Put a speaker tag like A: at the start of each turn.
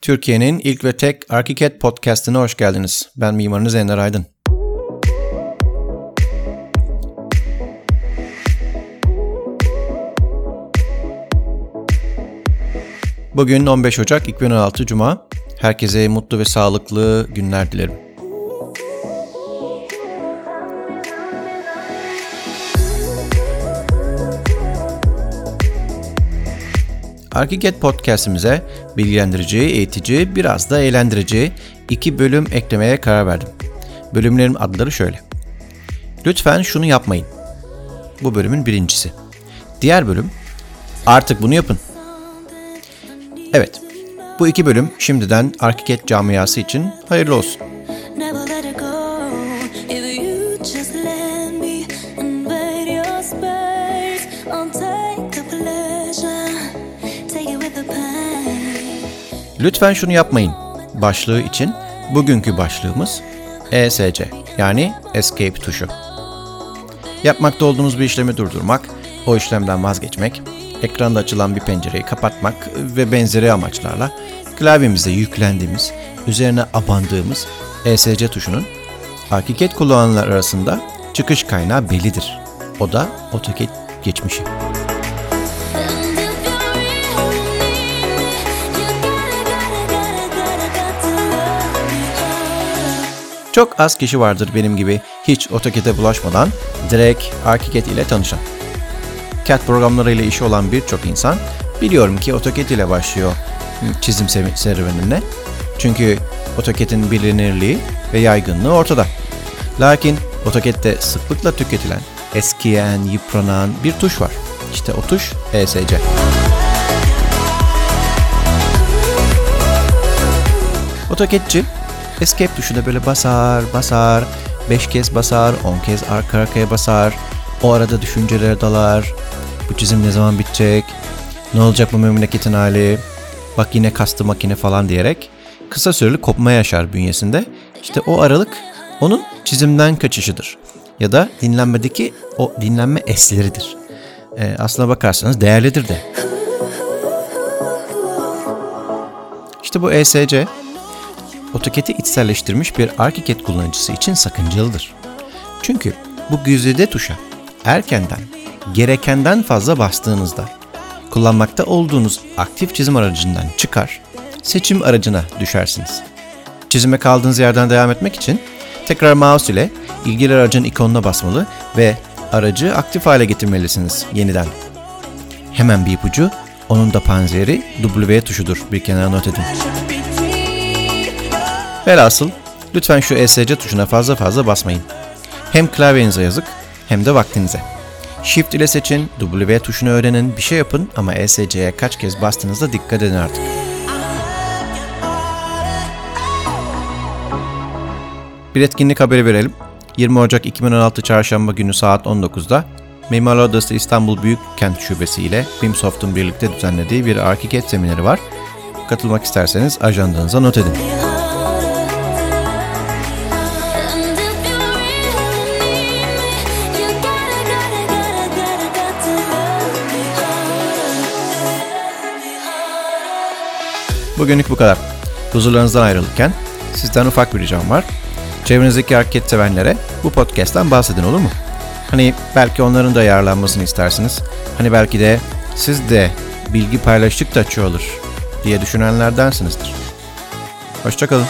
A: Türkiye'nin ilk ve tek Arkiket podcast'ine hoş geldiniz. Ben mimarınız Ender Aydın. Bugün 15 Ocak 2016 Cuma. Herkese mutlu ve sağlıklı günler dilerim. Arkiket podcastimize bilgilendirici, eğitici, biraz da eğlendirici iki bölüm eklemeye karar verdim. Bölümlerin adları şöyle. Lütfen şunu yapmayın. Bu bölümün birincisi. Diğer bölüm, artık bunu yapın. Evet, bu iki bölüm şimdiden Arkiket camiası için hayırlı olsun. Never let it go if you just let me. Lütfen şunu yapmayın. Başlığı için bugünkü başlığımız ESC yani Escape tuşu. Yapmakta olduğunuz bir işlemi durdurmak, o işlemden vazgeçmek, ekranda açılan bir pencereyi kapatmak ve benzeri amaçlarla klavyemize yüklendiğimiz, üzerine abandığımız ESC tuşunun hakikat kullananlar arasında çıkış kaynağı bellidir. O da AutoCAD geçmişi. Çok az kişi vardır benim gibi hiç AutoCAD'e bulaşmadan direkt ArchiCAD ile tanışan. CAD programlarıyla işi olan birçok insan biliyorum ki AutoCAD ile başlıyor çizim serüvenine. Çünkü AutoCAD'in bilinirliği ve yaygınlığı ortada. Lakin AutoCAD'de sıklıkla tüketilen, eskiyen, yıpranan bir tuş var. İşte o tuş ESC. AutoCAD'ci Escape tuşuna böyle basar, basar, 5 kez basar, 10 kez arka arkaya basar, o arada düşüncelere dalar, bu çizim ne zaman bitecek, ne olacak bu memleketin hali, bak yine kastı makine falan diyerek kısa süreli kopma yaşar bünyesinde. İşte o aralık onun çizimden kaçışıdır. Ya da dinlenmedeki o dinlenme esleridir. Ee, aslına bakarsanız değerlidir de. İşte bu ESC AutoCAD'i içselleştirmiş bir ArchiCAD kullanıcısı için sakıncalıdır. Çünkü bu güzide tuşa erkenden, gerekenden fazla bastığınızda kullanmakta olduğunuz aktif çizim aracından çıkar, seçim aracına düşersiniz. Çizime kaldığınız yerden devam etmek için tekrar mouse ile ilgili aracın ikonuna basmalı ve aracı aktif hale getirmelisiniz yeniden. Hemen bir ipucu, onun da panzeri W tuşudur. Bir kenara not edin. Velhasıl lütfen şu ESC tuşuna fazla fazla basmayın. Hem klavyenize yazık hem de vaktinize. Shift ile seçin, W tuşunu öğrenin, bir şey yapın ama ESC'ye kaç kez bastığınızda dikkat edin artık. Bir etkinlik haberi verelim. 20 Ocak 2016 Çarşamba günü saat 19'da Mimarlar Odası İstanbul Büyükkent Şubesi ile BIMSOFT'un birlikte düzenlediği bir ArchiCAD semineri var. Katılmak isterseniz ajandanıza not edin. Bugünlük bu kadar. Huzurlarınızdan ayrılırken sizden ufak bir ricam var. Çevrenizdeki hareket sevenlere bu podcast'ten bahsedin olur mu? Hani belki onların da yararlanmasını istersiniz. Hani belki de siz de bilgi paylaştıkça çoğalır diye düşünenlerdensinizdir. Hoşçakalın.